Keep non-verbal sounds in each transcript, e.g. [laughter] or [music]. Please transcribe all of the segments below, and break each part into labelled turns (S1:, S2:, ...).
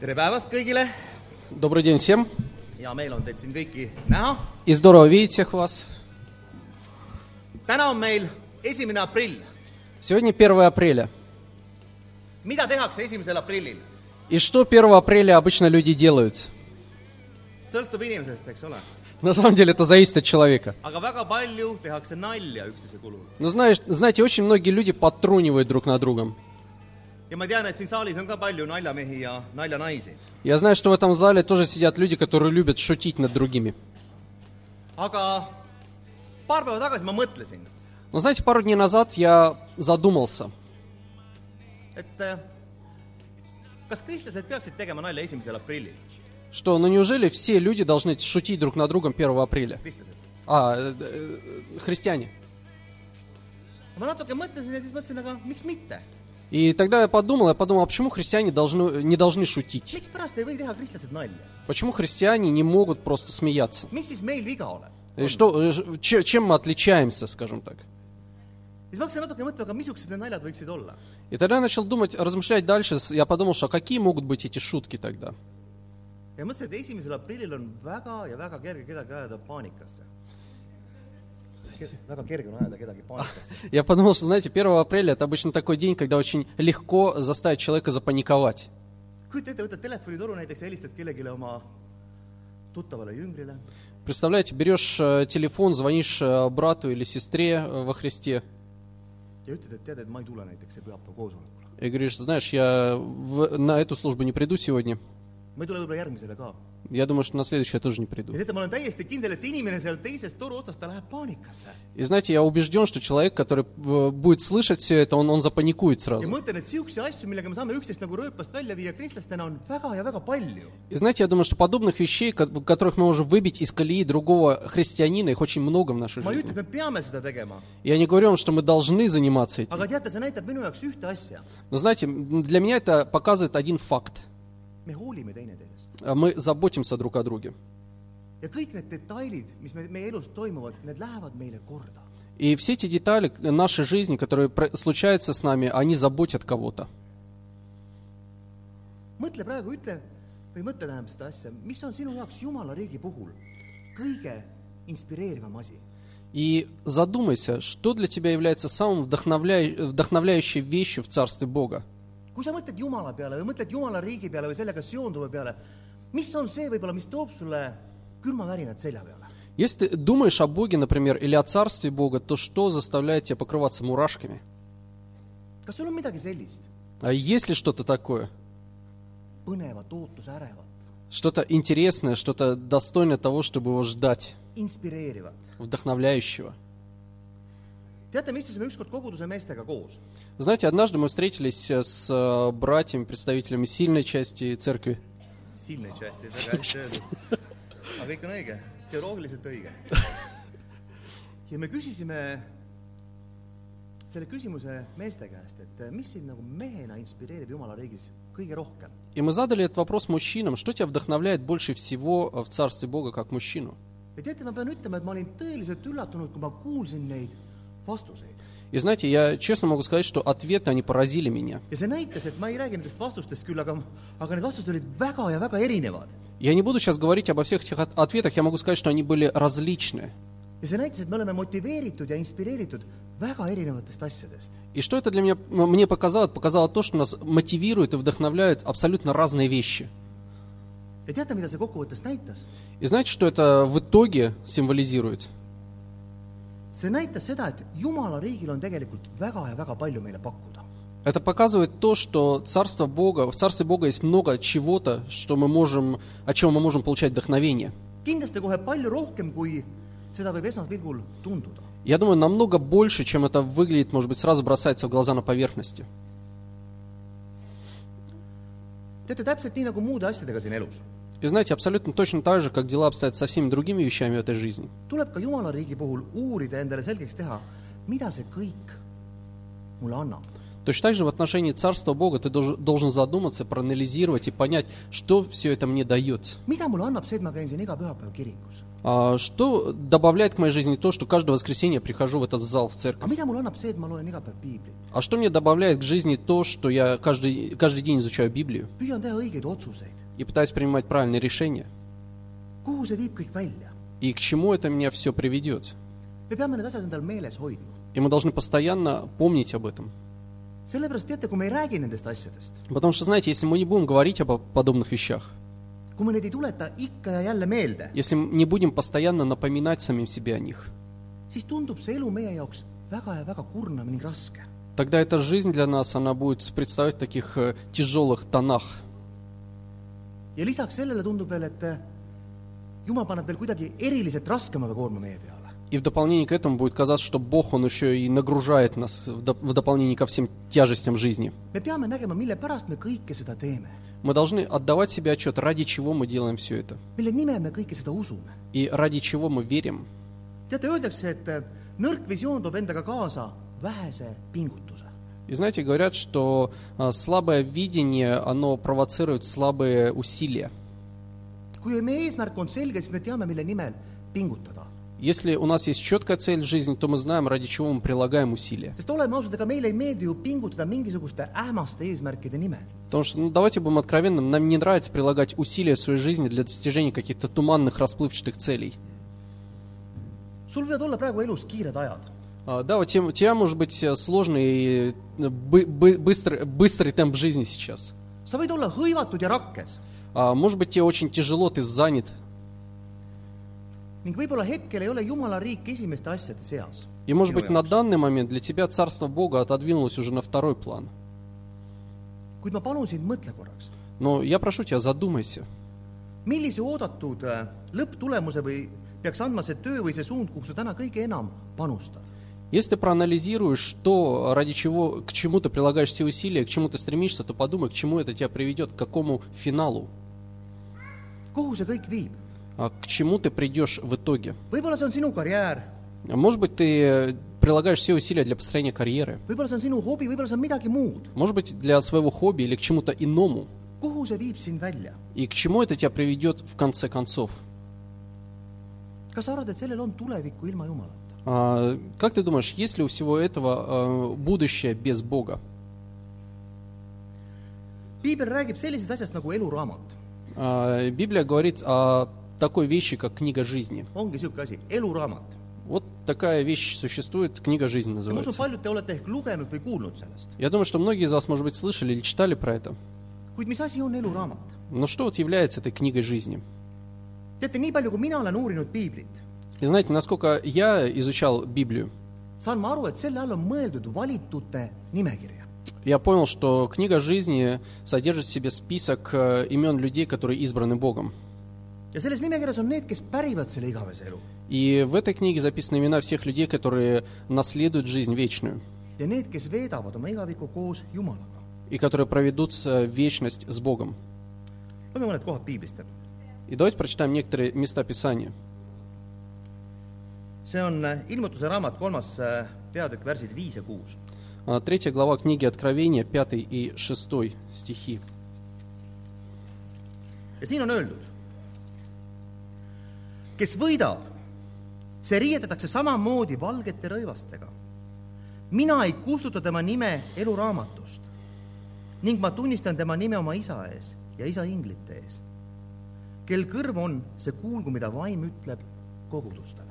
S1: tere päevast kõigile,
S2: Добрый день всем.
S1: hea meel on teid siin kõiki näha.
S2: И здорово видеть всех вас.
S1: täna on meil esimene aprill.
S2: Сегодня 1 апреля.
S1: mida tehakse esimesel aprillil?
S2: И что 1 апреля обычно люди делают?
S1: sõltub inimesest, eks ole.
S2: На самом деле это зависит от человека.
S1: aga väga palju tehakse nalja üksteise kulul.
S2: Но знаешь, знаете, очень многие люди подтрунивают друг над другом. Я знаю, что в этом зале тоже сидят люди, которые любят шутить над другими. Но знаете, пару дней назад я задумался,
S1: aprillil?
S2: что ну неужели все люди должны шутить друг над другом 1 апреля? А, э, э, христиане.
S1: ma natuke mõtlesin ja siis mõtlesin, aga miks mitte?
S2: И тогда я подумал, я подумал, а почему христиане должны, не должны шутить? Почему христиане не могут просто смеяться? И что, чем мы отличаемся, скажем так?
S1: siis ma hakkasin natuke mõtlema, aga missugused need naljad võiksid olla.
S2: И тогда я начал думать, размышлять дальше. Я подумал, что какие могут быть эти шутки тогда?
S1: ja mõtlesin, et esimesel aprillil on väga ja väga kerge kedagi ajada paanikasse. Väga kerge on ajada kedagi paanikasse.
S2: Я подумал, что, знаете, 1 апреля это обычно такой день, когда очень легко заставить человека запаниковать.
S1: kujuta ette, võtad telefonitoru näiteks ja helistad kellelegi oma tuttavale jüngrile
S2: Представляете, берешь э, телефон, звонишь э, брату или сестре э, во Христе
S1: ja ütled, et tead, et ma ei tule näiteks see pühapäev koosolekule.
S2: и говоришь, знаешь, я в- на эту службу не приду сегодня.
S1: ma ei tule võib-olla järgmisele ka.
S2: Я думаю, что на следующую я тоже не приду.
S1: ja teate, ma olen täiesti kindel, et inimene seal teises toru otsas, ta läheb paanikasse.
S2: И знаете, я убежден, что человек, который э, будет слышать все это, он, он запаникует
S1: ja
S2: сразу.
S1: ma ütlen, et niisuguseid asju, millega me saame üksteist nagu rööpast välja viia kristlastena, on väga ja väga palju.
S2: И знаете, я думаю, что подобных вещей, ко- которых мы можем выбить из колеи другого христианина, их очень много в нашей
S1: ma ei ütle,
S2: жизни.
S1: et me peame seda tegema,
S2: Я не говорю вам, что мы должны заниматься этим.
S1: aga teate, see näitab minu jaoks ühte asja.
S2: Но знаете, м, для меня это показывает один факт.
S1: me hoolime teineteisest.
S2: А Мы заботимся друг о друге.
S1: ja kõik need detailid, mis me, meie elus toimuvad, need lähevad meile korda.
S2: И все эти детали нашей жизни, которые случаются с нами, они заботят кого-то.
S1: mõtle praegu, ütle või mõtle tähendab seda asja, mis on sinu jaoks Jumala riigi puhul kõige inspireerivam asi?
S2: И задумайся, что для тебя является самым вдохновляй- вдохновляющей вещью в Царстве Бога.
S1: kui sa mõtled Jumala peale või mõtled Jumala riigi peale või sellega seonduva peale, mis on see võib-olla, mis toob sulle külmavärinad selja peale?
S2: Если ты думаешь о Боге, например, или о Царстве Бога, то что заставляет тебя покрываться мурашками?
S1: kas sul on midagi sellist
S2: А есть ли что-то такое?
S1: põnevat, ootusärevat,
S2: Что-то интересное, что-то достойное того, чтобы его ждать,
S1: inspireerivat?
S2: вдохновляющего.
S1: teate, me istusime ükskord koguduse meestega koos
S2: Знаете, однажды мы встретились с э, братьями, представителями сильной части церкви.
S1: Silne hästi, väga hästi öeldud. aga kõik on õige, teoloogiliselt õige. ja me küsisime selle küsimuse meeste käest, et mis sind nagu mehena inspireerib Jumala riigis kõige rohkem?
S2: И мы задали этот вопрос мужчинам. Что тебя вдохновляет больше всего э, в Царстве Бога как мужчину?
S1: ja teate, ma pean ütlema, et ma olin tõeliselt üllatunud, kui ma kuulsin neid vastuseid.
S2: И знаете, я честно могу сказать, что ответы, они поразили меня. Я не буду сейчас говорить обо всех этих от- ответах, я могу сказать, что они были различные.
S1: ja see näitas, et me oleme motiveeritud ja inspireeritud väga erinevatest asjadest.
S2: И что это для меня, мне показало? Показало то, что нас мотивирует и вдохновляет абсолютно разные вещи.
S1: ja teate, mida see kokkuvõttes näitas?
S2: И знаете, что это в итоге символизирует?
S1: See näitas seda, et Jumala riigil on tegelikult väga ja väga palju meile pakkuda.
S2: Это показывает то, что Царство Бога, в Царстве Бога есть много чего-то, что мы можем, от чего мы можем получать вдохновение.
S1: kindlasti kohe palju rohkem, kui seda võib esmaspilgul tunduda.
S2: Я думаю, намного больше, чем это выглядит, может быть, сразу бросается в глаза на поверхности.
S1: teate, täpselt nii nagu muude asjadega siin elus,
S2: И знаете, абсолютно точно так же, как дела обстоят со всеми другими вещами в этой жизни.
S1: tuleb ka Jumala riigi puhul uurida, endale selgeks teha, mida see kõik mulle annab.
S2: Точно так же в отношении Царства Бога ты долж- должен задуматься, проанализировать и понять, что все это мне дает.
S1: mida mulle annab see, et ma käin siin iga pühapäev kirikus?
S2: А, Что добавляет к моей жизни то, что каждое воскресенье я прихожу в этот зал в
S1: aga
S2: церковь?
S1: mida mulle annab see, et ma loen iga päev piiblit?
S2: А что мне добавляет к жизни то, что я каждый, каждый день изучаю Библию
S1: püüan teha õigeid otsuseid.
S2: И пытаюсь принимать правильные решения? И к чему это меня все приведет? И мы должны постоянно помнить об этом. Потому что, знаете, если мы не будем говорить об подобных вещах, если мы не будем постоянно напоминать самим себе о них, тогда эта жизнь для нас, она будет представать в таких э, тяжелых тонах.
S1: Ja lisaks sellele tundub veel, et eh, jumal paneb veel kuidagi eriliselt raskema koorma meie peale.
S2: И в дополнение к этому будет казаться, что Бог, Он еще и нагружает нас в в дополнение ко всем тяжестям жизни. Мы должны отдавать себе отчет, ради чего мы делаем все это. И ради чего мы верим.
S1: teate, öeldakse, et eh, nõrk visioon toob endaga kaasa vähese pingutuse.
S2: И знаете, говорят, что а, слабое видение, оно провоцирует слабые усилия.
S1: kui meie eesmärk on selge, siis me teame, mille nimel pingutada.
S2: Если у нас есть четкая цель в жизни, то мы знаем, ради чего мы прилагаем усилия. Потому что, ну, давайте будем откровенным, нам не нравится прилагать усилия в своей жизни для достижения каких-то туманных, расплывчатых целей.
S1: sul võivad olla praegu elus kiired ajad.
S2: А, Да, вот у тебя может быть э, сложный, э, бы- бы- быстрый, быстрый темп жизни сейчас.
S1: sa võid olla hõivatud ja rakkes
S2: А, Может быть, тебе очень тяжело, ты занят.
S1: ning võib-olla hetkel ei ole Jumala riik esimeste asjade seas.
S2: И, может быть, на данный момент для тебя Царство Бога отодвинулось уже на второй план.
S1: kuid ma palun sind, mõtle korraks,
S2: Но я прошу тебя, задумайся.
S1: millise oodatud äh, lõpptulemuse või peaks andma see töö või see suund, kuhu sa täna kõige enam panustad?
S2: Если ты проанализируешь, что, ради чего, к чему ты прилагаешь все усилия, к чему ты стремишься, то подумай, к чему это тебя приведет, к какому финалу,
S1: kuhu see kõik viib?
S2: а к чему ты придешь в итоге.
S1: võib-olla see on sinu karjäär,
S2: Может быть, ты прилагаешь все усилия для построения карьеры.
S1: võib-olla see on sinu hobi, võib-olla see on midagi muud.
S2: Может быть, для своего хобби или к чему-то иному.
S1: kuhu see viib sind välja?
S2: И к чему это тебя приведет в конце концов.
S1: kas sa arvad, et sellel on tulevikku ilma Jumalata?
S2: А, как ты думаешь, есть ли у всего этого э, будущее без Бога?
S1: piibel räägib sellisest asjast nagu eluraamat.
S2: А, Библия говорит о такой вещи, как книга жизни.
S1: ongi niisugune asi, eluraamat.
S2: Вот такая вещь существует, книга жизни называется. Я думаю, что многие из вас, может быть, слышали или читали про это. Но что вот является этой книгой жизни?
S1: teate, nii palju, kui mina olen uurinud piiblit,
S2: И знаете, насколько я изучал Библию,
S1: saan ma aru, et selle all on mõeldud valitute nimekirja.
S2: я понял, что книга жизни содержит в себе список э, имен людей, которые избраны Богом.
S1: ja selles nimekirjas on need, kes pärivad selle igavese elu
S2: И в этой книге записаны имена всех людей, которые наследуют жизнь вечную
S1: ja need, kes veedavad oma igavikku koos Jumalaga.
S2: и которые проведут э, вечность с Богом.
S1: loeme mõned kohad piiblist.
S2: И давайте прочитаем некоторые места Писания.
S1: see on äh, ilmutuse raamat kolmas äh, peatükk , värsid viis ja kuus .
S2: А, Третья глава книги Откровения, 5 и 6 стихи.
S1: ja siin on öeldud , kes võidab , see riietatakse samamoodi valgete rõivastega . mina ei kustuta tema nime eluraamatust ning ma tunnistan tema nime oma isa ees ja isa inglite ees . kel kõrv on , see kuulgu , mida vaim ütleb kogudustele .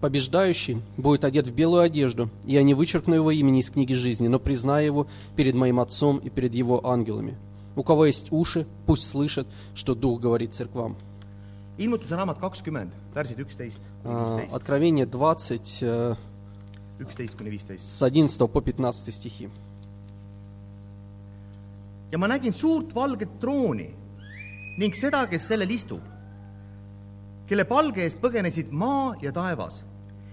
S2: Побеждающий будет одет в белую одежду, и я не вычеркну его имени из книги жизни, но признаю его перед моим Отцом и перед его ангелами. У кого есть уши, пусть слышат, что Дух говорит церквам.
S1: ilmutuse raamat kakskümmend, värsid üksteist kuni
S2: А,
S1: viisteist,
S2: Откровение 20, э,
S1: üksteist kuni viisteist.
S2: с 11 по 15 стихи.
S1: ja ma nägin suurt valget trooni ning seda, kes sellel istub, kelle palge eest põgenesid maa ja taevas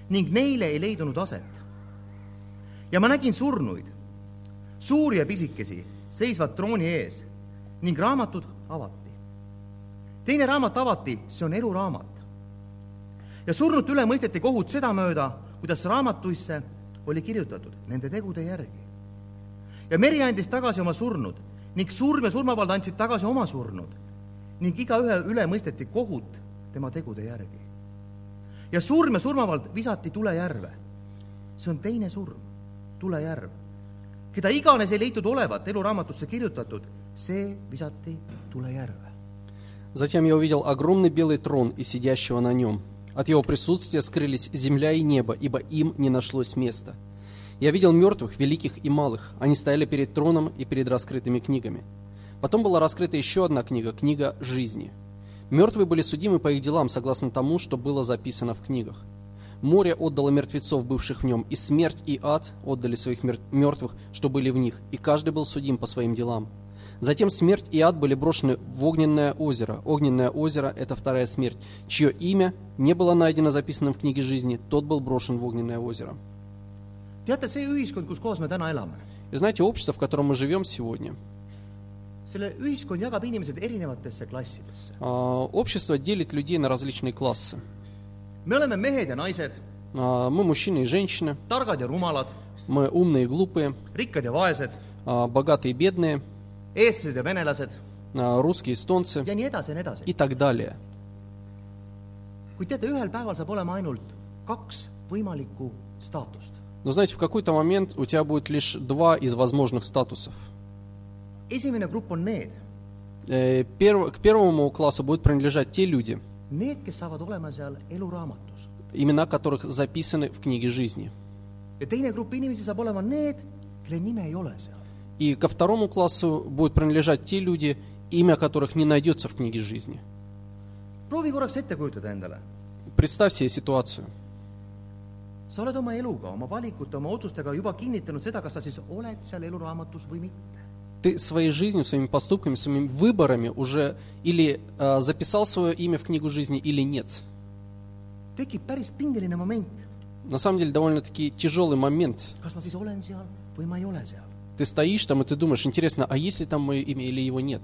S1: ning neile ei leidunud aset. ja ma nägin surnuid, suuri ja pisikesi, seisvad trooni ees ning raamatud avati. teine raamat avati, see on eluraamat. ja surnute üle mõisteti kohut sedamööda, kuidas raamatuisse oli kirjutatud nende tegude järgi ja meri andis tagasi oma surnud ning surm ja surmavald andsid tagasi oma surnud ning igaühe üle mõisteti kohut tema tegude järgi. ja surm ja surmavald visati tulejärve. see on teine surm, tulejärv. keda iganes ei leitud olevat eluraamatusse kirjutatud, see visati tulejärve.
S2: Затем я увидел огромный белый трон и сидящего на нем. От его присутствия скрылись земля и небо, ибо им не нашлось места. Я видел мертвых, великих и малых. Они стояли перед троном и перед раскрытыми книгами. Потом была раскрыта еще одна книга, книга жизни. Мертвые были судимы по их делам, согласно тому, что было записано в книгах. Море отдало мертвецов, бывших в нем, и смерть и ад отдали своих мер- мертвых, что были в них, и каждый был судим по своим делам. Затем смерть и ад были брошены в огненное озеро. Огненное озеро – это вторая смерть. Чье имя не было найдено записанным в книге жизни, тот был брошен в огненное озеро. И знаете, общество, в котором мы живем сегодня,
S1: selle ühiskond jagab inimesed erinevatesse klassidesse.
S2: а, общество делит людей на различные классы.
S1: me oleme mehed ja naised,
S2: А, Мы мужчины и женщины,
S1: targad ja rumalad,
S2: мы умные и глупые,
S1: rikkad ja vaesed,
S2: а, bogатые и бедные,
S1: eestlased ja venelased
S2: а, rусские, эстонцы
S1: ja nii edasi ja nii edasi.
S2: и так далее.
S1: kuid teate, ühel päeval saab olema ainult kaks võimalikku staatust.
S2: Но знаете, в какой-то момент у тебя будет лишь два из возможных статусов.
S1: Esimene grupp on need,
S2: Э, перв- К первому классу будут принадлежать те люди,
S1: need, kes saavad olema seal eluraamatus.
S2: имена которых записаны в книге жизни.
S1: ja teine grupp inimesi saab olema need, kelle nime ei ole seal.
S2: И ко второму классу будут принадлежать те люди, имя которых не найдется в книге жизни.
S1: proovi korraks ette kujutada endale.
S2: Представь себе ситуацию.
S1: sa oled oma eluga, oma valikute, oma otsustega juba kinnitanud seda, kas sa siis oled seal eluraamatus või mitte.
S2: Ты своей жизнью, своими поступками, своими выборами уже или э, записал свое имя в книгу жизни, или нет. На самом деле довольно-таки тяжелый момент. Ты стоишь там и ты думаешь, интересно, а есть ли там мое имя или его нет?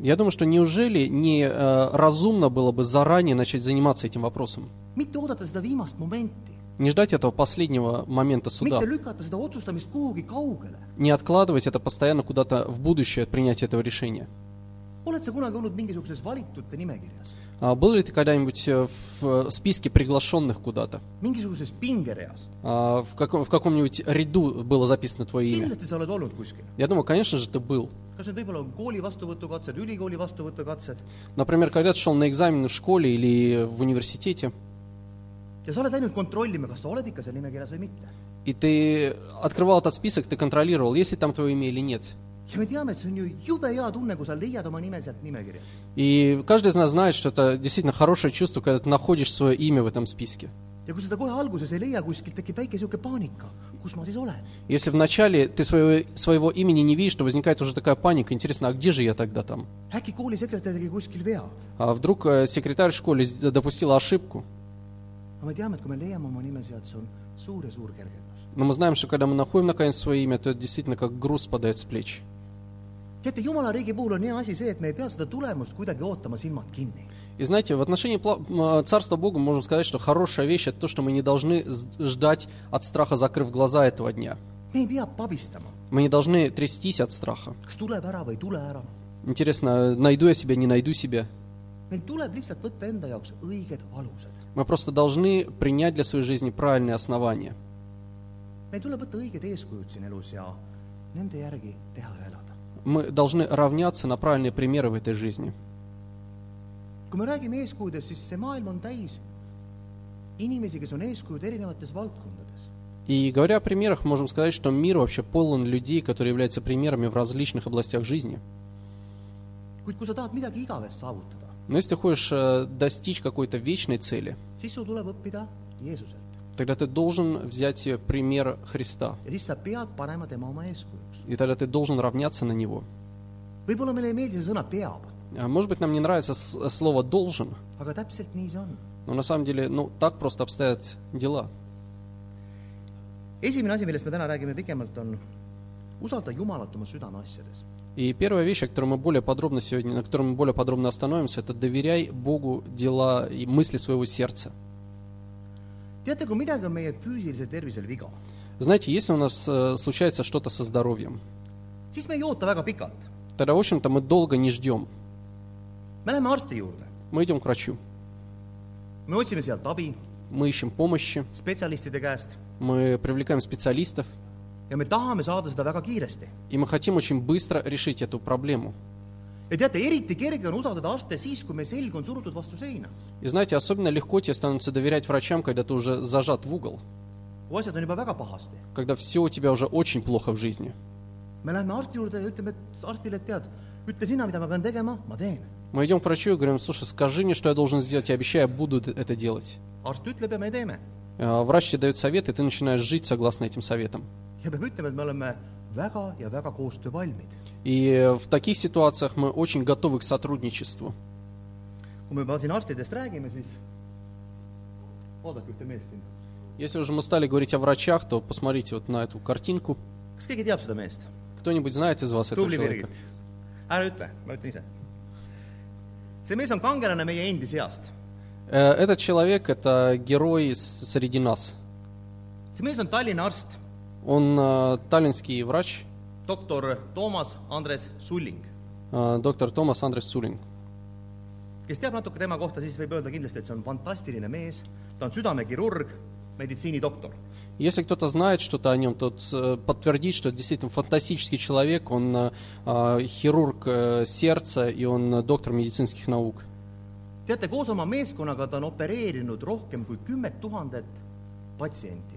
S2: Я думаю, что неужели не э, разумно было бы заранее начать заниматься этим вопросом?
S1: mitte oodata seda viimast momenti,
S2: Не ждать этого последнего момента суда. Не откладывать это постоянно куда-то в будущее, принятие этого решения. А был ли ты когда-нибудь э, в списке приглашенных куда-то? А, В, каком, в каком-нибудь ряду было записано твое имя? Я думаю, конечно же, ты был. Например, когда ты шел на экзамены в школе или в университете,
S1: ja sa oled läinud kontrollima, kas sa oled ikka seal nimekirjas või mitte.
S2: и ты открывал этот список, ты контролировал, есть ли там твое имя или нет.
S1: ja me teame, et see on ju jube hea tunne, kui sa leiad oma nime sealt nimekirjast.
S2: И каждый из нас знает, что это действительно хорошее чувство, когда ты находишь свое имя в этом списке.
S1: ja kui seda kohe alguses ei leia kuskilt, tekib väike niisugune paanika, kus ma siis olen.
S2: Если вначале ты своего, своего имени не видишь, то возникает уже такая паника. Интересно, а где же я тогда там?
S1: äkki koolisekretär tegi kuskil vea.
S2: А вдруг э, секретарь в школе допустила ошибку? Но мы знаем, что когда мы находим наконец свое имя, то это действительно как груз спадает с плеч.
S1: teate, Jumala riigi puhul on hea asi see, et me ei pea seda tulemust kuidagi ootama silmad kinni.
S2: И знаете, в отношении м, Царства Бога можем сказать, что хорошая вещь это то, что мы не должны ждать от страха, закрыв глаза этого дня. Мы не должны трястись от страха. Интересно, найду я себя, не найду себя.
S1: meil tuleb lihtsalt võtta enda jaoks õiged alused.
S2: Мы просто должны принять для своей жизни правильные основания. Мы должны равняться на правильные примеры в этой жизни.
S1: kui me räägime eeskujudest, siis see maailm on täis inimesi, kes on eeskujud erinevates valdkondades.
S2: И говоря о примерах, можем сказать, что мир вообще полон людей, которые являются примерами в различных областях жизни.
S1: kuid kui sa tahad midagi igavest saavutada,
S2: Но если ты хочешь э, достичь какой-то вечной цели, тогда ты должен взять себе пример Христа. И тогда ты должен равняться на Него. А, Может быть, нам не нравится слово «должен», но на самом деле, ну, так просто обстоят дела.
S1: esimene asi, millest me täna räägime pikemalt, on usalda Jumalat oma südameasjades.
S2: И первая вещь, о которой мы более подробно сегодня, на которой мы более подробно остановимся, это доверяй Богу дела и мысли своего сердца.
S1: teate, kui midagi on meie füüsilisel tervisel viga,
S2: Знаете, если у нас э, случается что-то со здоровьем,
S1: siis me ei oota väga pikalt.
S2: тогда, в общем-то, мы долго не ждем.
S1: me läheme arsti juurde,
S2: Мы идем к врачу,
S1: me otsime sealt abi
S2: мы ищем помощи,
S1: spetsialistide käest
S2: мы привлекаем специалистов,
S1: ja me
S2: и мы хотим очень быстро решить эту проблему.
S1: ja teate, eriti kerge on usaldada arste siis, kui meie selg on surutud vastu seina.
S2: И знаете, особенно легко тебе становится доверять врачам, когда ты уже зажат в угол,
S1: kui asjad on juba väga pahasti.
S2: когда все у тебя уже очень плохо в жизни.
S1: me läheme arsti juurde ja ütleme et arstile, et tead, ütle sina, mida ma pean tegema, ma teen.
S2: Мы идем к врачу и говорим, слушай, скажи мне, что я должен сделать, я обещаю, я буду это делать.
S1: arst ütleb ja me teeme.
S2: А Врач тебе дает совет, и ты начинаешь жить согласно этим советам.
S1: Ja peab ütlema, et me oleme väga ja väga koostöövalmid.
S2: И в таких ситуациях мы очень готовы к сотрудничеству.
S1: kui me juba siin arstidest räägime, siis vaadake ühte meest siin.
S2: Если уже мы стали говорить о врачах, то посмотрите вот на эту картинку.
S1: kas keegi teab seda meest?
S2: Кто-нибудь знает из вас этого человека?
S1: Birgit. ära ütle, ma ütlen ise. see mees on kangelane meie endi seast.
S2: Э, Этот человек – это герой среди нас.
S1: see mees on Tallinna arst,
S2: Он э, таллинский врач,
S1: doktor Toomas Andres Sulling .
S2: э, доктор Томас Андрес Сулин.
S1: kes teab natuke tema kohta , siis võib öelda kindlasti , et see on fantastiline mees , ta on südamekirurg , meditsiinidoktor .
S2: Если кто-то знает что-то о нем, тот э, подтвердит, что это действительно фантастический человек. Он э, э, хирург э, сердца и он э, доктор медицинских наук.
S1: teate , koos oma meeskonnaga ta on opereerinud rohkem kui kümmet tuhandet patsienti .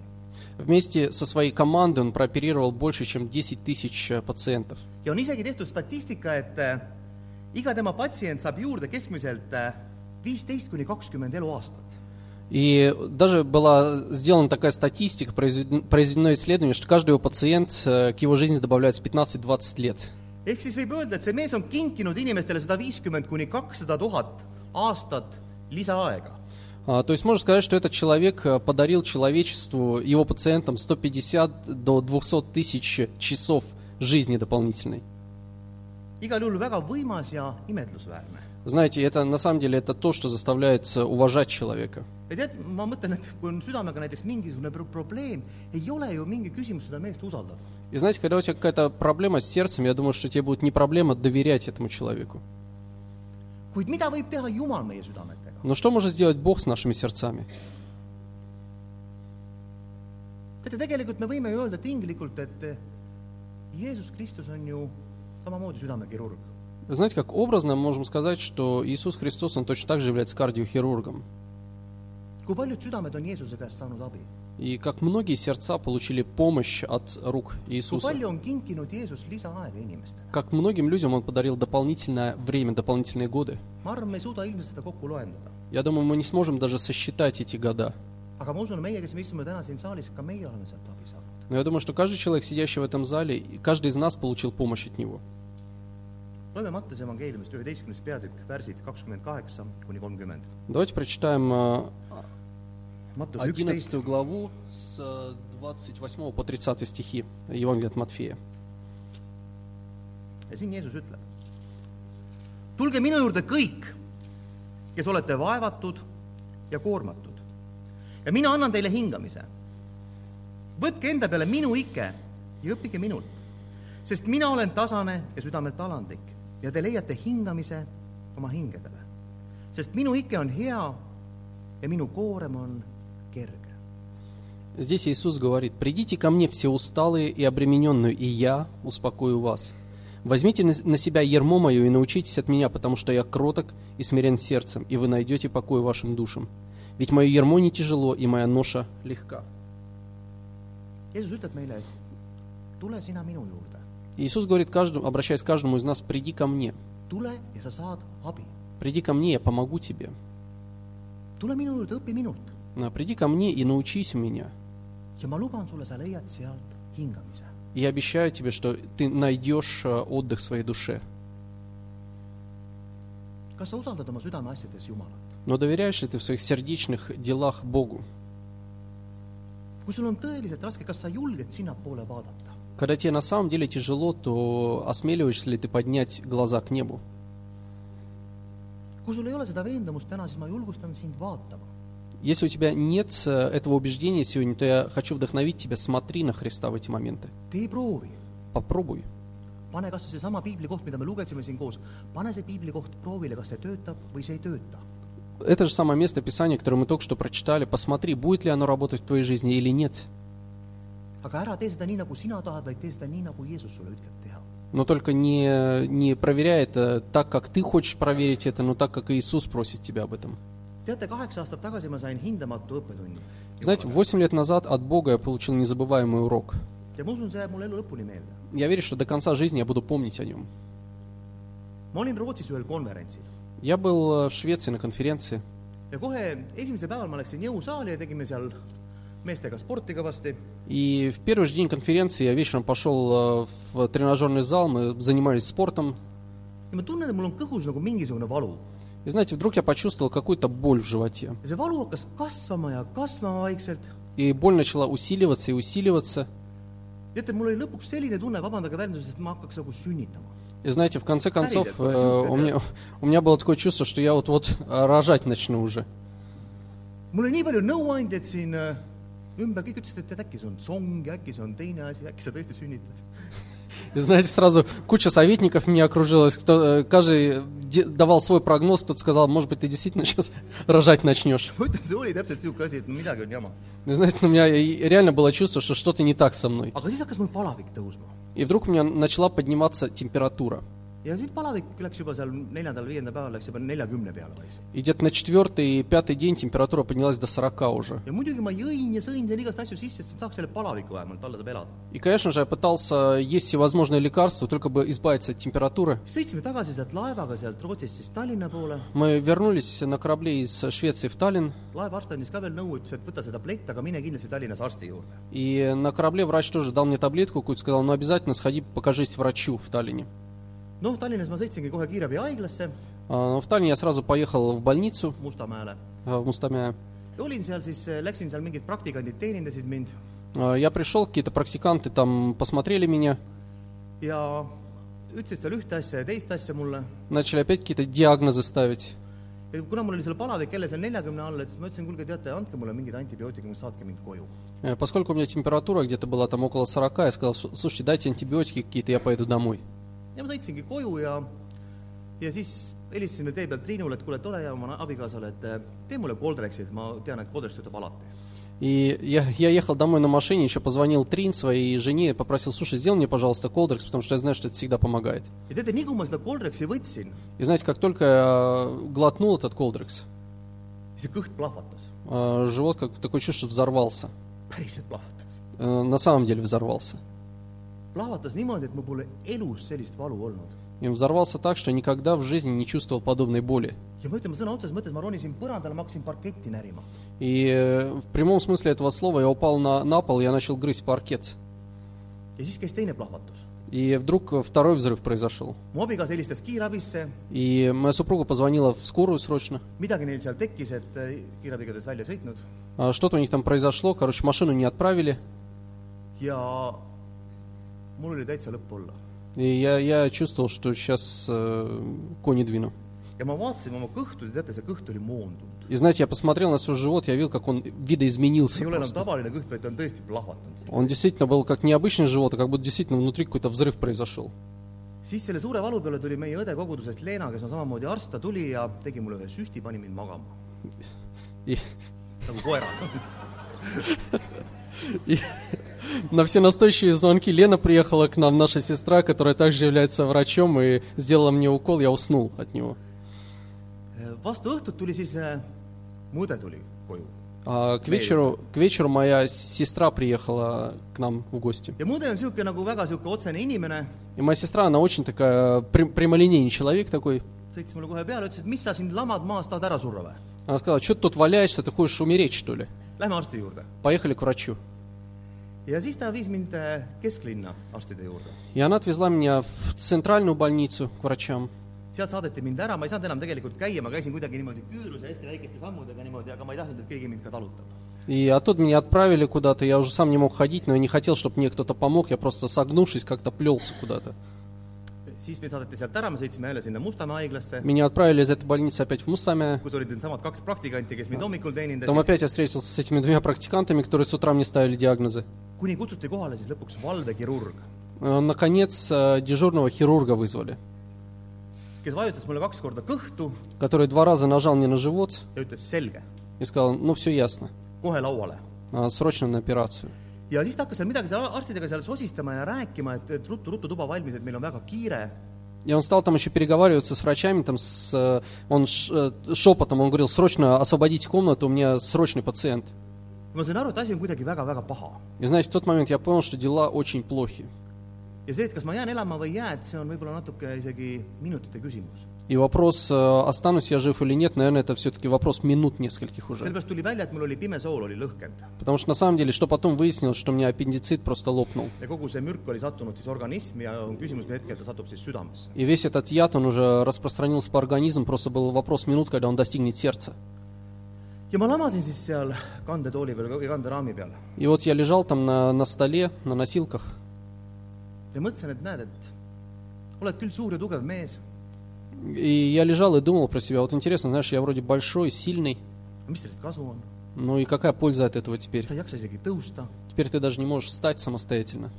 S2: Вместе со своей командой он прооперировал больше, чем 10 тысяч э, пациентов.
S1: ja on isegi tehtud statistika , et äh, iga tema patsient saab juurde keskmiselt äh, viisteist kuni kakskümmend eluaastat .
S2: И даже была сделана такая статистика, произведено произведено исследование, что каждый его пациент э, к его жизни добавляется 15-20 лет.
S1: ehk siis võib öelda , et see mees on kinkinud inimestele sada viiskümmend kuni kakssada tuhat aastat lisaaega .
S2: А, То есть можно сказать, что этот человек э, подарил человечеству, его пациентам 150 до 200 тысяч часов жизни дополнительной. Знаете, это на самом деле это то, что заставляет э, уважать человека. И знаете, когда у тебя какая-то проблема с сердцем, я думаю, что тебе будет не проблема доверять этому человеку.
S1: kuid mida võib teha Jumal meie?
S2: Но что может сделать Бог с нашими сердцами?
S1: teate, tegelikult me võime ju öelda tinglikult, et eh, Jeesus Kristus on ju samamoodi südamekirurg.
S2: Знаете, как образно мы можем сказать, что Иисус Христос, Он точно так же является кардиохирургом.
S1: kui paljud südamed on Jeesuse käest saanud abi?
S2: И как многие сердца получили помощь от рук Иисуса. Как многим людям Он подарил дополнительное время, дополнительные годы. Я думаю, мы не сможем даже сосчитать эти года. Но я думаю, что каждый человек, сидящий в этом зале, каждый из нас получил помощь от Него. Давайте прочитаем э, 11 главу с э, 28 по 30 стихи Евангелия от Матфея.
S1: ja siin Jeesus ütleb . tulge minu juurde kõik , kes olete vaevatud ja koormatud ja mina annan teile hingamise . võtke enda peale minu ike ja õppige minult , sest mina olen tasane ja südamelt alandlik ja te leiate hingamise oma hingedele . sest minu ike on hea ja minu koorem on kerge .
S2: Здесь Иисус говорит, «Придите ко мне все усталые и обремененные, и я успокою вас. Возьмите на себя ермо мое и научитесь от меня, потому что я кроток и смирен сердцем, и вы найдете покой вашим душам. Ведь мое ермо не тяжело, и моя ноша легка». Иисус говорит, каждому, обращаясь к каждому из нас, «Приди ко мне, приди ко мне, я помогу тебе.
S1: tule minu juurde, õpi minult
S2: А, Приди ко мне и научись меня. И я обещаю тебе, что ты найдешь э, отдых своей душе. Но доверяешь ли ты в своих сердечных делах Богу? Когда тебе на самом деле тяжело, то осмеливаешься ли ты поднять глаза к небу?
S1: kui sul ei ole seda veendumust täna, siis ma julgustan sind vaatama.
S2: Если у тебя нет э, этого убеждения сегодня, то я хочу вдохновить тебя, смотри на Христа в эти моменты. Попробуй.
S1: pane kas või seesama piiblikoht, mida me lugesime siin koos, pane see piiblikoht proovile, kas see töötab või see ei tööta.
S2: Это же самое место Писания, которое мы только что прочитали. Посмотри, будет ли оно работать в твоей жизни или нет. Но только не, не проверяй это так, как ты хочешь проверить это, но так, как Иисус просит тебя об этом. Знаете, 8 лет назад от Бога я получил незабываемый урок. Я верю, что до конца жизни я буду помнить о нем. Я был э, в Швеции на конференции, и в первый же день конференции я вечером пошел э, в тренажерный зал, мы занимались спортом,
S1: ja ma tunnen, et mul on kõhus nagu mingisugune valu.
S2: И знаете, вдруг я почувствовал какую-то боль в животе. И боль начала усиливаться и усиливаться. И знаете, в конце концов, э, у, меня, у меня было такое чувство, что я вот-вот э, рожать начну уже. И знаете, сразу куча советников меня окружилась, кто, э, каждый де- давал свой прогноз, кто-то сказал, может быть, ты действительно [laughs] сейчас рожать начнешь. И знаете, у меня реально было чувство, что что-то не так со мной.
S1: tõusma.
S2: И вдруг у меня начала подниматься температура.
S1: Ja siis palavik läks juba seal neljandal-viiendal päeval läks juba neljakümne peale vaikselt.
S2: И где-то на четвертый и пятый день температура поднялась до 40 уже.
S1: ja muidugi ma jõin ja sõin seal igast asju sisse, et saaks selle palaviku vähemalt, alla saab elada.
S2: И, конечно же, я пытался есть всевозможные лекарства, только бы избавиться от температуры.
S1: sõitsime tagasi sealt laevaga sealt Rootsist siis Tallinna poole,
S2: Мы вернулись на корабле из Швеции в Таллин,
S1: laevaarst andis ka veel nõu, ütles, et võta see tablett, aga mine kindlasti Tallinnas arsti juurde.
S2: и на корабле врач тоже дал мне таблетку какую-то, сказал, ну обязательно сходи, покажись врачу в Таллине.
S1: noh, Tallinnas ma sõitsingi kohe kiirabihaiglasse
S2: А, Таллине я сразу поехал в больницу
S1: Mustamäele
S2: а,
S1: ja olin seal siis, läksin seal, mingid praktikandid teenindasid mind
S2: А, Я пришел, какие-то практиканты там посмотрели меня,
S1: ja ütlesid seal ühte asja ja teist asja mulle.
S2: начали опять какие-то диагнозы ставить.
S1: ja kuna mul oli seal palavik jälle seal neljakümne all, et siis ma ütlesin, kuulge, teate, andke mulle mingid antibiootikumid, saatke mind koju.
S2: Э, Поскольку у меня температура где-то была там около 40, я сказал, «Слу- слушайте, дайте антибиотики какие-то, я поеду домой.
S1: Ja ma sõitsingi koju ja, ja siis helistasin tee peal Triinule, et kuule, et ole hea oma abikaasale, et eh, tee mulle Coldrexi, et ma tean, et Coldrex töötab alati.
S2: И я, я ехал домой на машине, еще позвонил Трин своей жене, попросил, слушай, сделай мне, пожалуйста, колдрекс, потому что я знаю, что это всегда помогает.
S1: ja teate, nii võtsin,
S2: И знаете, как только я глотнул этот колдрекс, э, живот как такое чувство, взорвался. Э, На самом деле взорвался.
S1: Plahvatas niimoodi, et mul pole elus sellist valu olnud.
S2: И он взорвался так, что никогда в жизни не чувствовал подобной боли.
S1: ja ma ütlen, ma sõna otseses mõttes, ma ronisin põrandale, ma hakkasin parketti närima.
S2: И э, в прямом смысле этого слова я упал на, на пол, я начал грызть паркет.
S1: ja siis käis teine plahvatus.
S2: И вдруг э, второй взрыв произошел. И моя супруга позвонила в скорую срочно.
S1: eh,
S2: А, Что-то у них там произошло, короче, машину не отправили.
S1: ja mul oli täitsa lõpp olla.
S2: Я, я чувствовал, что сейчас э, кони двину.
S1: ja ma vaatasin oma kõhtu ja teate, see kõht oli moondunud.
S2: И знаете, я посмотрел на свой живот, я видел, как он видоизменился просто. Он действительно был как необычный живот, а как будто действительно внутри какой-то взрыв произошел.
S1: siis selle suure valu peale tuli meie õde kogudusest Leena, kes on samamoodi arst, ta tuli ja tegi mulle ühe süsti, pani mind magama. Nagu koeraga.
S2: На все настойчивые звонки Лена приехала к нам, наша сестра, которая также является врачом, и сделала мне укол, я уснул от него.
S1: vastu õhtut tuli siis, mu õde tuli koju.
S2: А к вечеру, к вечеру моя сестра приехала к нам в гости. И моя сестра, она очень такая прям- прямолинейный человек такой. Она сказала, что ты тут валяешься, ты хочешь умереть, что ли? Поехали к врачу.
S1: ja siis ta viis mind äh, kesklinna arstide juurde .
S2: И она отвезла меня в центральную больницу к врачам.
S1: sealt saadeti mind ära , ma ei saanud enam tegelikult käia , ma käisin kuidagi niimoodi küüruse hästi väikeste sammudega niimoodi , aga ma ei tahtnud , et keegi mind ka talutab .
S2: И оттуда меня отправили куда-то, я уже сам не мог ходить, но я не хотел, чтобы мне кто-то помог, я просто согнувшись как-то плелся куда-то. Меня отправили из этой больницы опять в Мустаме. Там опять я встретился с этими двумя практикантами, которые с утра мне ставили диагнозы. Наконец, дежурного хирурга вызвали, который два раза нажал мне на живот и сказал, ну все ясно, срочно на операцию.
S1: Ja siis ta hakkas seal midagi seal arstidega seal sosistama ja rääkima, et, et ruttu-ruttu tuba valmis, et meil on väga kiire
S2: И он стал там еще переговариваться с врачами, там с, э, он ш- э, шепотом, он говорил, срочно освободите комнату, у меня срочный пациент. И знаете, в тот момент я понял, что дела очень плохи.
S1: Ja see, et kas ma jään elama või ei jää, et see on võib-olla natuke isegi minutite küsimus.
S2: И вопрос, э, останусь я жив или нет, наверное, это все-таки вопрос минут нескольких уже.
S1: välja,
S2: Потому что на самом деле, что потом выяснилось, что у меня аппендицит просто лопнул. И весь этот яд, он уже распространился по организму, просто был вопрос минут, когда он достигнет сердца.
S1: ja ma lamasin siis seal kandetooli peal või kanderaami peal
S2: И вот я лежал там на, на столе, на носилках,
S1: ja mõtlesin, et näed, et oled küll suur ja tugev mees,
S2: и я лежал и думал про себя, вот интересно, знаешь, я вроде большой, сильный,
S1: on?
S2: ну и какая польза от этого теперь? Теперь ты даже не можешь встать самостоятельно.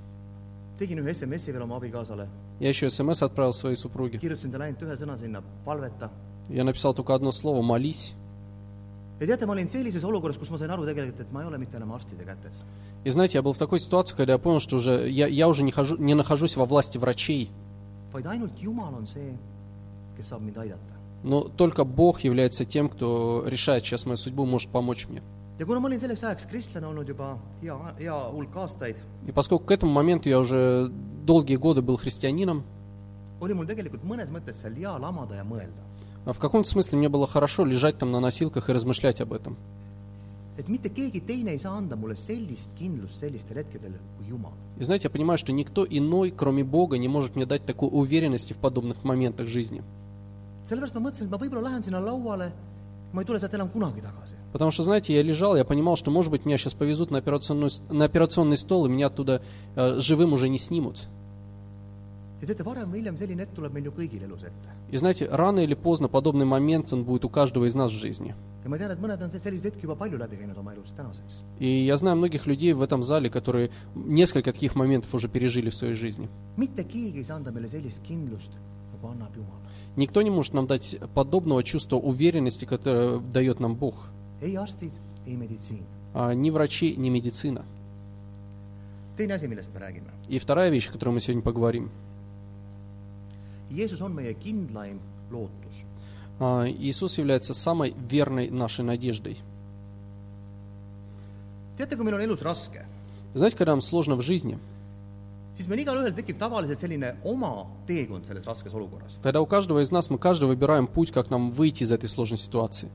S1: tegin ühe SMS-i veel oma abikaasale,
S2: Я еще смс отправил своей супруге.
S1: kirjutasin talle ainult ühe sõna sinna, palveta.
S2: Я написал только одно слово «молись».
S1: Ja teate, ma olin sellises olukorras, kus ma sain aru tegelikult, et ma ei ole mitte enam arstide kätes.
S2: И знаете, я был в такой ситуации, когда я понял, что уже я, я уже не, хожу, не нахожусь во власти врачей,
S1: vaid ainult Jumal on see, kes saab mind aidata.
S2: но только Бог является тем, кто решает сейчас мою судьбу, может помочь мне.
S1: ja kuna ma olin selleks ajaks kristlane olnud juba hea, hea hulk aastaid,
S2: И поскольку к этому моменту я уже долгие годы был христианином,
S1: oli mul tegelikult mõnes mõttes seal hea lamada ja mõelda.
S2: А в каком-то смысле мне было хорошо лежать там на носилках и размышлять об этом. И знаете, я понимаю, что никто иной, кроме Бога, не может мне дать такой уверенности в подобных моментах жизни. Потому что, знаете, я лежал, я понимал, что, может быть, меня сейчас повезут на, операционную, с- на операционный стол, и меня оттуда э, живым уже не снимут. И знаете, рано или поздно подобный момент, он будет у каждого из нас в жизни. И я знаю многих людей в этом зале, которые несколько таких моментов уже пережили в своей жизни. Никто не может нам дать подобного чувства уверенности, которое дает нам Бог. А ни врачи, ни медицина. И вторая вещь, о которой мы сегодня поговорим.
S1: Jeesus on meie kindlaim lootus.
S2: А, Иисус является самой верной нашей надеждой.
S1: teate, kui meil on elus raske,
S2: Знаете, когда нам сложно в жизни,
S1: siis meil igalühel tekib tavaliselt selline oma teekond selles raskes olukorras.
S2: тогда у каждого из нас, мы каждый выбираем путь, как нам выйти из этой сложной ситуации.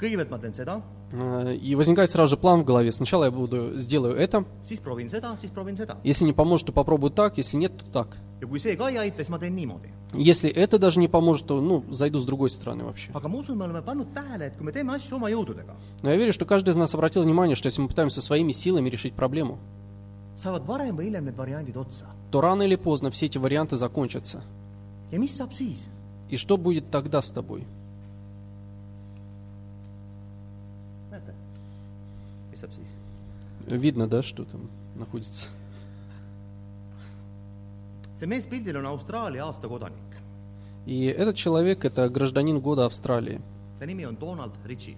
S1: kõigepealt ma teen seda,
S2: А, И возникает сразу же план в голове. Сначала я буду, сделаю это.
S1: siis proovin seda, siis proovin seda.
S2: Если не поможет, то попробую так. Если нет, то так. Если это даже не поможет, то, ну, зайду с другой стороны вообще. Но я верю, что каждый из нас обратил внимание, что если мы пытаемся своими силами решить проблему, то рано или поздно все эти варианты закончатся. И что будет тогда с тобой? Видно, да, что там находится?
S1: See mees pildil on Austraalia aasta kodanik.
S2: И этот человек – это гражданин года Австралии.
S1: ta nimi on Donald Ritchie.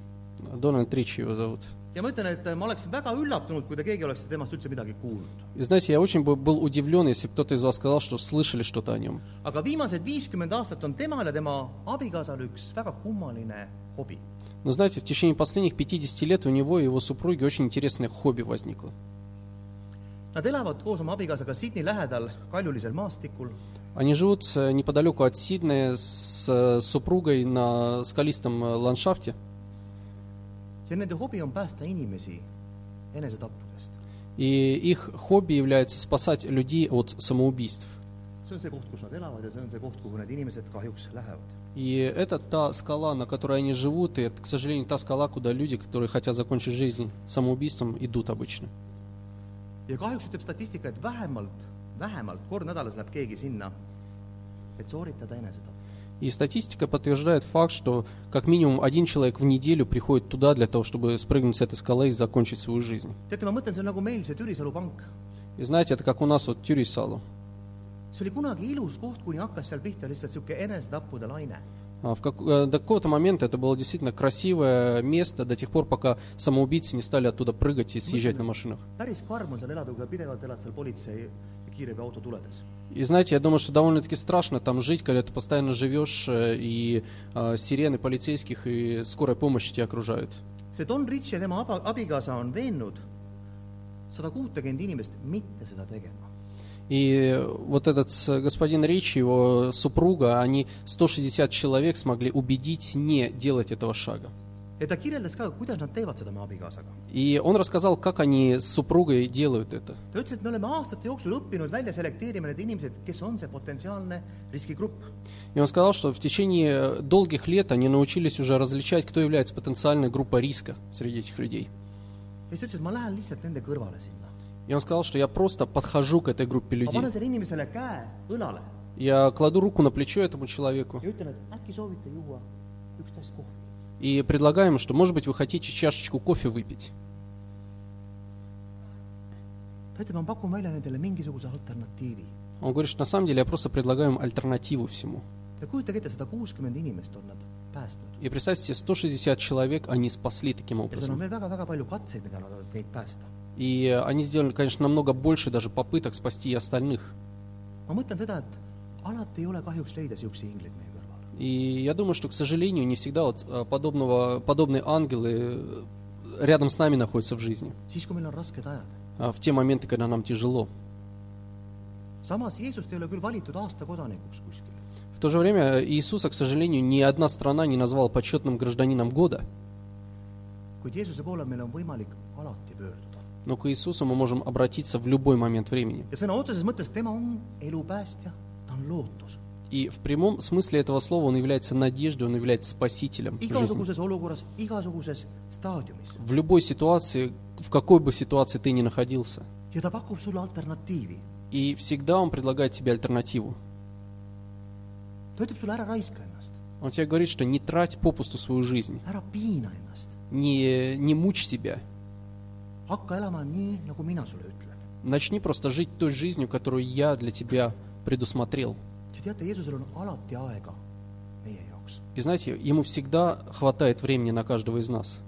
S2: Дональд Ричи его зовут.
S1: ja ma ütlen, et ma oleksin väga üllatunud, kui te keegi oleks temast üldse midagi kuulnud.
S2: И знаете, я очень бы был удивлен, если бы кто-то из вас сказал, что слышали что-то о нем.
S1: aga viimased viiskümmend aastat on temal ja tema abikaasal üks väga kummaline hobi.
S2: Но знаете, в течение последних 50 лет у него и его супруги очень интересное хобби возникло.
S1: Nad elavad koos oma abikaasaga Sydney lähedal kaljulisel maastikul
S2: Они живут э, неподалеку от Сиднея с э, супругой на скалистом э, ландшафте.
S1: ja nende hobi on päästa inimesi enesetappudest.
S2: И их хобби является спасать людей от самоубийств.
S1: see on see koht, kus nad elavad ja see on see koht, kuhu need inimesed kahjuks lähevad.
S2: И это та скала, на которой они живут, и это, к сожалению, та скала, куда люди, которые хотят закончить жизнь самоубийством, идут обычно.
S1: Ja kahjuks ütleb statistika, et vähemalt, vähemalt kord nädalas läheb keegi sinna et sooritada enesetapp.
S2: И статистика подтверждает факт, что как минимум один человек в неделю приходит туда для того, чтобы спрыгнуть с этой скалы и закончить свою жизнь.
S1: on nagu meil see Türisalu pank.
S2: И знаете, это как у нас вот Тюрисалу.
S1: see oli kunagi ilus koht, kuni hakkas seal pihta lihtsalt niisugune enesetappude laine.
S2: А В как- э, до какого-то момента это было действительно красивое место до тех пор, пока самоубийцы не стали оттуда прыгать и съезжать на машинах. И знаете, я думаю, что довольно-таки страшно там жить, когда ты постоянно живешь, э, и э, сирены полицейских и скорой помощи тебя окружают.
S1: see Don Rich ja tema aba- abikaasa on veennud sada kuutekümmend inimest mitte seda tegema.
S2: И вот этот господин Ричи, его супруга, они 160 человек смогли убедить не делать этого шага. И он рассказал, как они с супругой делают это. И он сказал, что в течение долгих лет они научились уже различать, кто является потенциальной группой риска среди этих людей.
S1: ja siis ta ütles, et ma lähen lihtsalt nende kõrvale.
S2: И он сказал, что я просто подхожу к этой группе людей. Я кладу руку на плечо этому человеку и предлагаю ему, что, может быть, вы хотите чашечку кофе выпить. Он говорит, что на самом деле я просто предлагаю им альтернативу всему. И представьте себе, 160 человек они спасли таким образом. И они сделали, конечно, намного больше даже попыток спасти и остальных. И я думаю, что, к сожалению, не всегда вот а, подобного, подобные ангелы э, рядом с нами находятся в жизни. а, В те моменты, когда нам тяжело. В то же время Иисуса, к сожалению, ни одна страна не назвала почетным гражданином года.
S1: kuid Jeesuse poole meil on võimalik alati pöörduda.
S2: Но к Иисусу мы можем обратиться в любой момент времени. И в прямом смысле этого слова он является надеждой, он является спасителем В любой ситуации, в какой бы ситуации ты ни находился. И всегда он предлагает тебе альтернативу. Он тебе говорит, что не трать попусту свою жизнь, не, не мучь себя. Начни просто жить той жизнью, которую я для тебя предусмотрел. И знаете, ему всегда хватает времени на каждого из нас.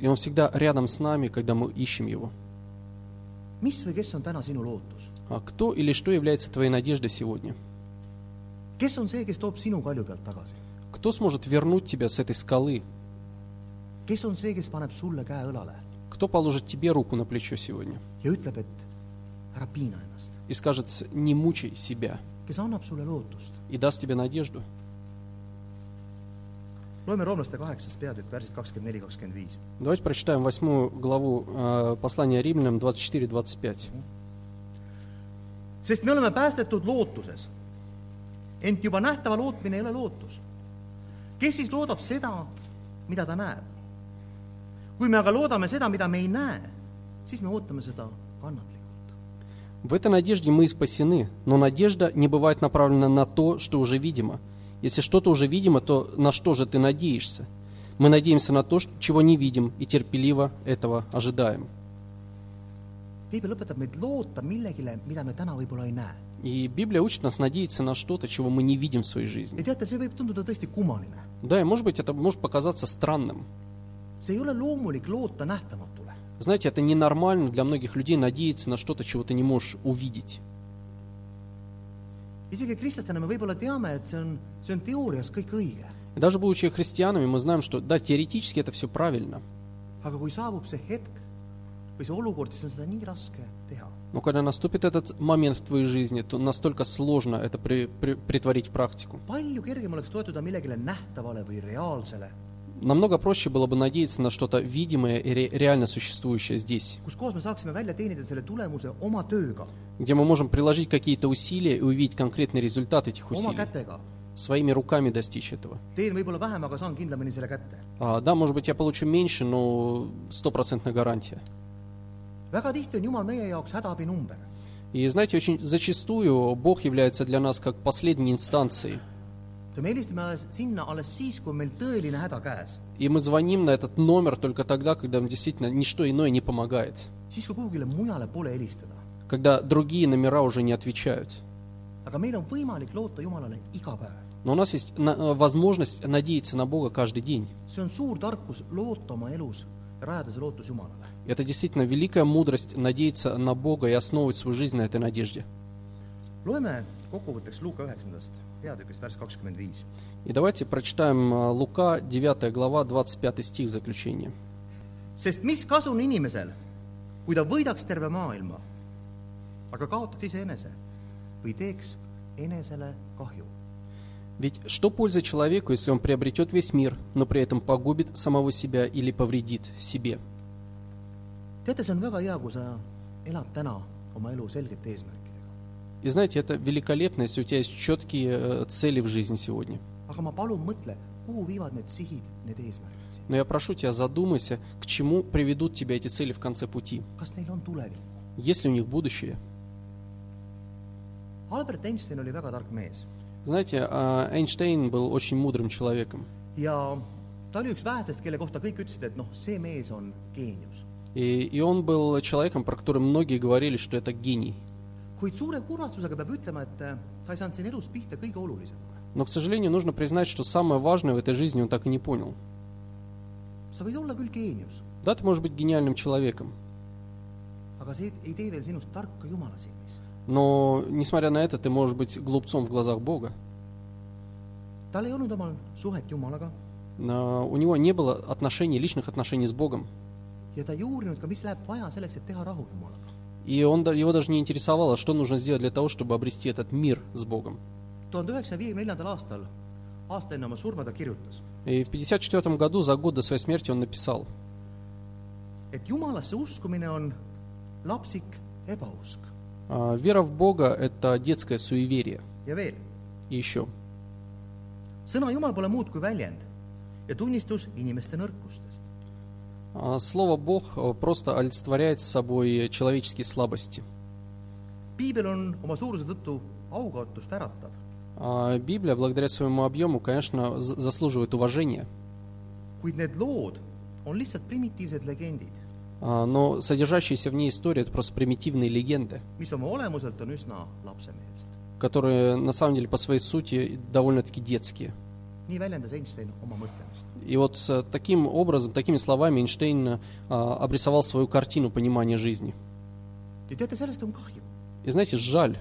S2: И он всегда рядом с нами, когда мы ищем его. А кто или что является твоей надеждой сегодня? Кто сможет вернуть тебя с этой скалы?
S1: kes on see , kes paneb sulle käe õlale
S2: Кто положит тебе руку на плечо сегодня
S1: ja ütleb , et ära piina ennast ,
S2: и скажет, не мучай себя,
S1: kes annab sulle lootust ?
S2: и даст тебе надежду?
S1: loeme roomlaste kaheksas peatükk , värsid kakskümmend neli , kakskümmend viis .
S2: Давайте прочитаем восьмую главу э, послания римлянам 24-25.
S1: sest me oleme päästetud lootuses . ent juba nähtava lootmine ei ole lootus . kes siis loodab seda , mida ta näeb ? Kui me aga loodame seda, mida me ei näe, siis me ootame seda kannatlikult.
S2: В этой надежде мы и спасены, но надежда не бывает направлена на то, что уже видимо. Если что-то уже видимо, то на что же ты надеешься? Мы надеемся на то, чего не видим, и терпеливо этого ожидаем.
S1: piibel õpetab meid loota millegile, mida me täna võib-olla ei näe.
S2: И Библия учит нас надеяться на что-то, чего мы не видим в своей жизни.
S1: ja teate, see võib tunduda tõesti kummaline.
S2: Да, и может быть это может показаться странным. Знаете, это ненормально для многих людей надеяться на что-то, чего ты не можешь увидеть. И даже будучи христианами, мы знаем, что да, теоретически это все правильно. Но когда наступит этот момент в твоей жизни, то настолько сложно это при- при- притворить в практику. Намного проще было бы надеяться на что-то видимое и ре- реально существующее здесь, где мы можем приложить какие-то усилия и увидеть конкретный результат этих усилий, своими руками достичь этого. А, да, может быть, я получу меньше, но стопроцентная гарантия. И знаете, очень зачастую Бог является для нас как последней инстанцией.
S1: Ja me helistame alles sinna alles siis, kui on meil tõeline häda käes.
S2: И мы звоним на этот номер только тогда, когда нам действительно ничто иное не помогает.
S1: siis, kui kuhugile mujale pole helistada.
S2: Когда другие номера уже не отвечают.
S1: aga meil on võimalik loota Jumalale iga päev.
S2: Но у нас есть на- э, возможность надеяться на Бога каждый день.
S1: see on suur tarkus loota oma elus ja rajada see lootus Jumalale.
S2: И Это действительно великая мудрость надеяться на Бога и основывать свою жизнь на этой надежде.
S1: loeme kokkuvõtteks Luuka üheksandast peatükist värss kakskümmend viis.
S2: И давайте прочитаем э, Лука, 9 глава, 25 стих в заключение.
S1: sest mis kasu on inimesel, kui ta võidaks terve maailma, aga kaotaks iseenese või teeks enesele kahju.
S2: Ведь что польза человеку, если он приобретет весь мир, но при этом погубит самого себя или повредит себе?
S1: teate, see on väga hea, kui sa elad täna oma elu selgete eesmärkidega.
S2: И знаете, это великолепно, если у тебя есть четкие э, цели в жизни сегодня. Но я прошу тебя, задумайся, к чему приведут тебя эти цели в конце пути. Есть ли у них будущее? Знаете, а, Эйнштейн был очень мудрым человеком. И, и он был человеком, про который многие говорили, что это гений.
S1: Kuid suure kurvastusega peab ütlema, et äh, ta ei saanud siin elus pihta kõige olulisemale.
S2: Но, к сожалению, нужно признать, что самое важное в этой жизни он так и не понял.
S1: sa võid olla küll geenius,
S2: Да, ты можешь быть гениальным человеком,
S1: aga see ei tee veel sinust tarka Jumala silmis.
S2: но, несмотря на это, ты можешь быть глупцом в глазах Бога.
S1: tal ei olnud omal suhet Jumalaga
S2: А, У него не было отношений, личных отношений с Богом.
S1: ja ta ei uurinud ka, mis läheb vaja selleks, et teha rahu Jumalaga.
S2: И он, его даже не интересовало, что нужно сделать для того, чтобы обрести этот мир с Богом. И в 1954 году, за год до своей смерти, он написал, «А, «Вера в Бога – это детское суеверие». И еще,
S1: sõna Jumal pole muud kui väljend ja tunnistus inimeste nõrkustest.
S2: «А, Слово «Бог» э, просто олицетворяет собой человеческие слабости. А Библия, благодаря своему объему, конечно, заслуживает уважения. А, Но содержащиеся в ней истории – это просто примитивные легенды, которые на самом деле по своей сути довольно-таки детские. И вот таким образом, такими словами Эйнштейн а, обрисовал свою картину понимания жизни. И знаете, жаль,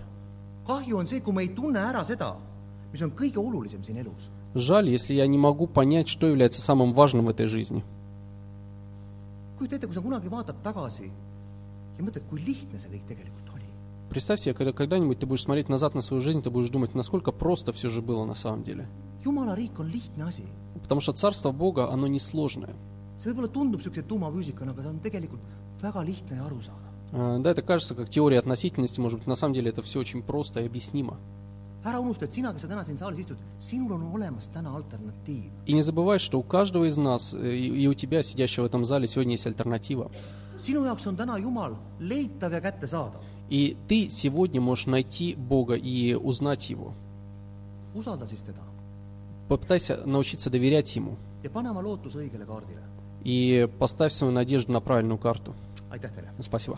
S2: жаль, если я не могу понять, что является самым важным в этой жизни.
S1: kujuta ette, kui sa kunagi vaatad tagasi ja mõtled, kui lihtne see kõik tegelikult oli.
S2: Представь себе, когда когда-нибудь ты будешь смотреть назад на свою жизнь, ты будешь думать, насколько просто все же было на самом деле. Потому что Царство Бога, оно несложное. А, Да, это кажется как теория относительности, может быть, на самом деле это все очень просто и объяснимо. И не забывай, что у каждого из нас э, и и у тебя, сидящего в этом зале, сегодня есть альтернатива.
S1: sinu jaoks on täna Jumal leitav ja kättesaadav.
S2: И ты сегодня можешь найти Бога и узнать Его. Попытайся научиться доверять Ему и поставь свою надежду на правильную карту. Спасибо.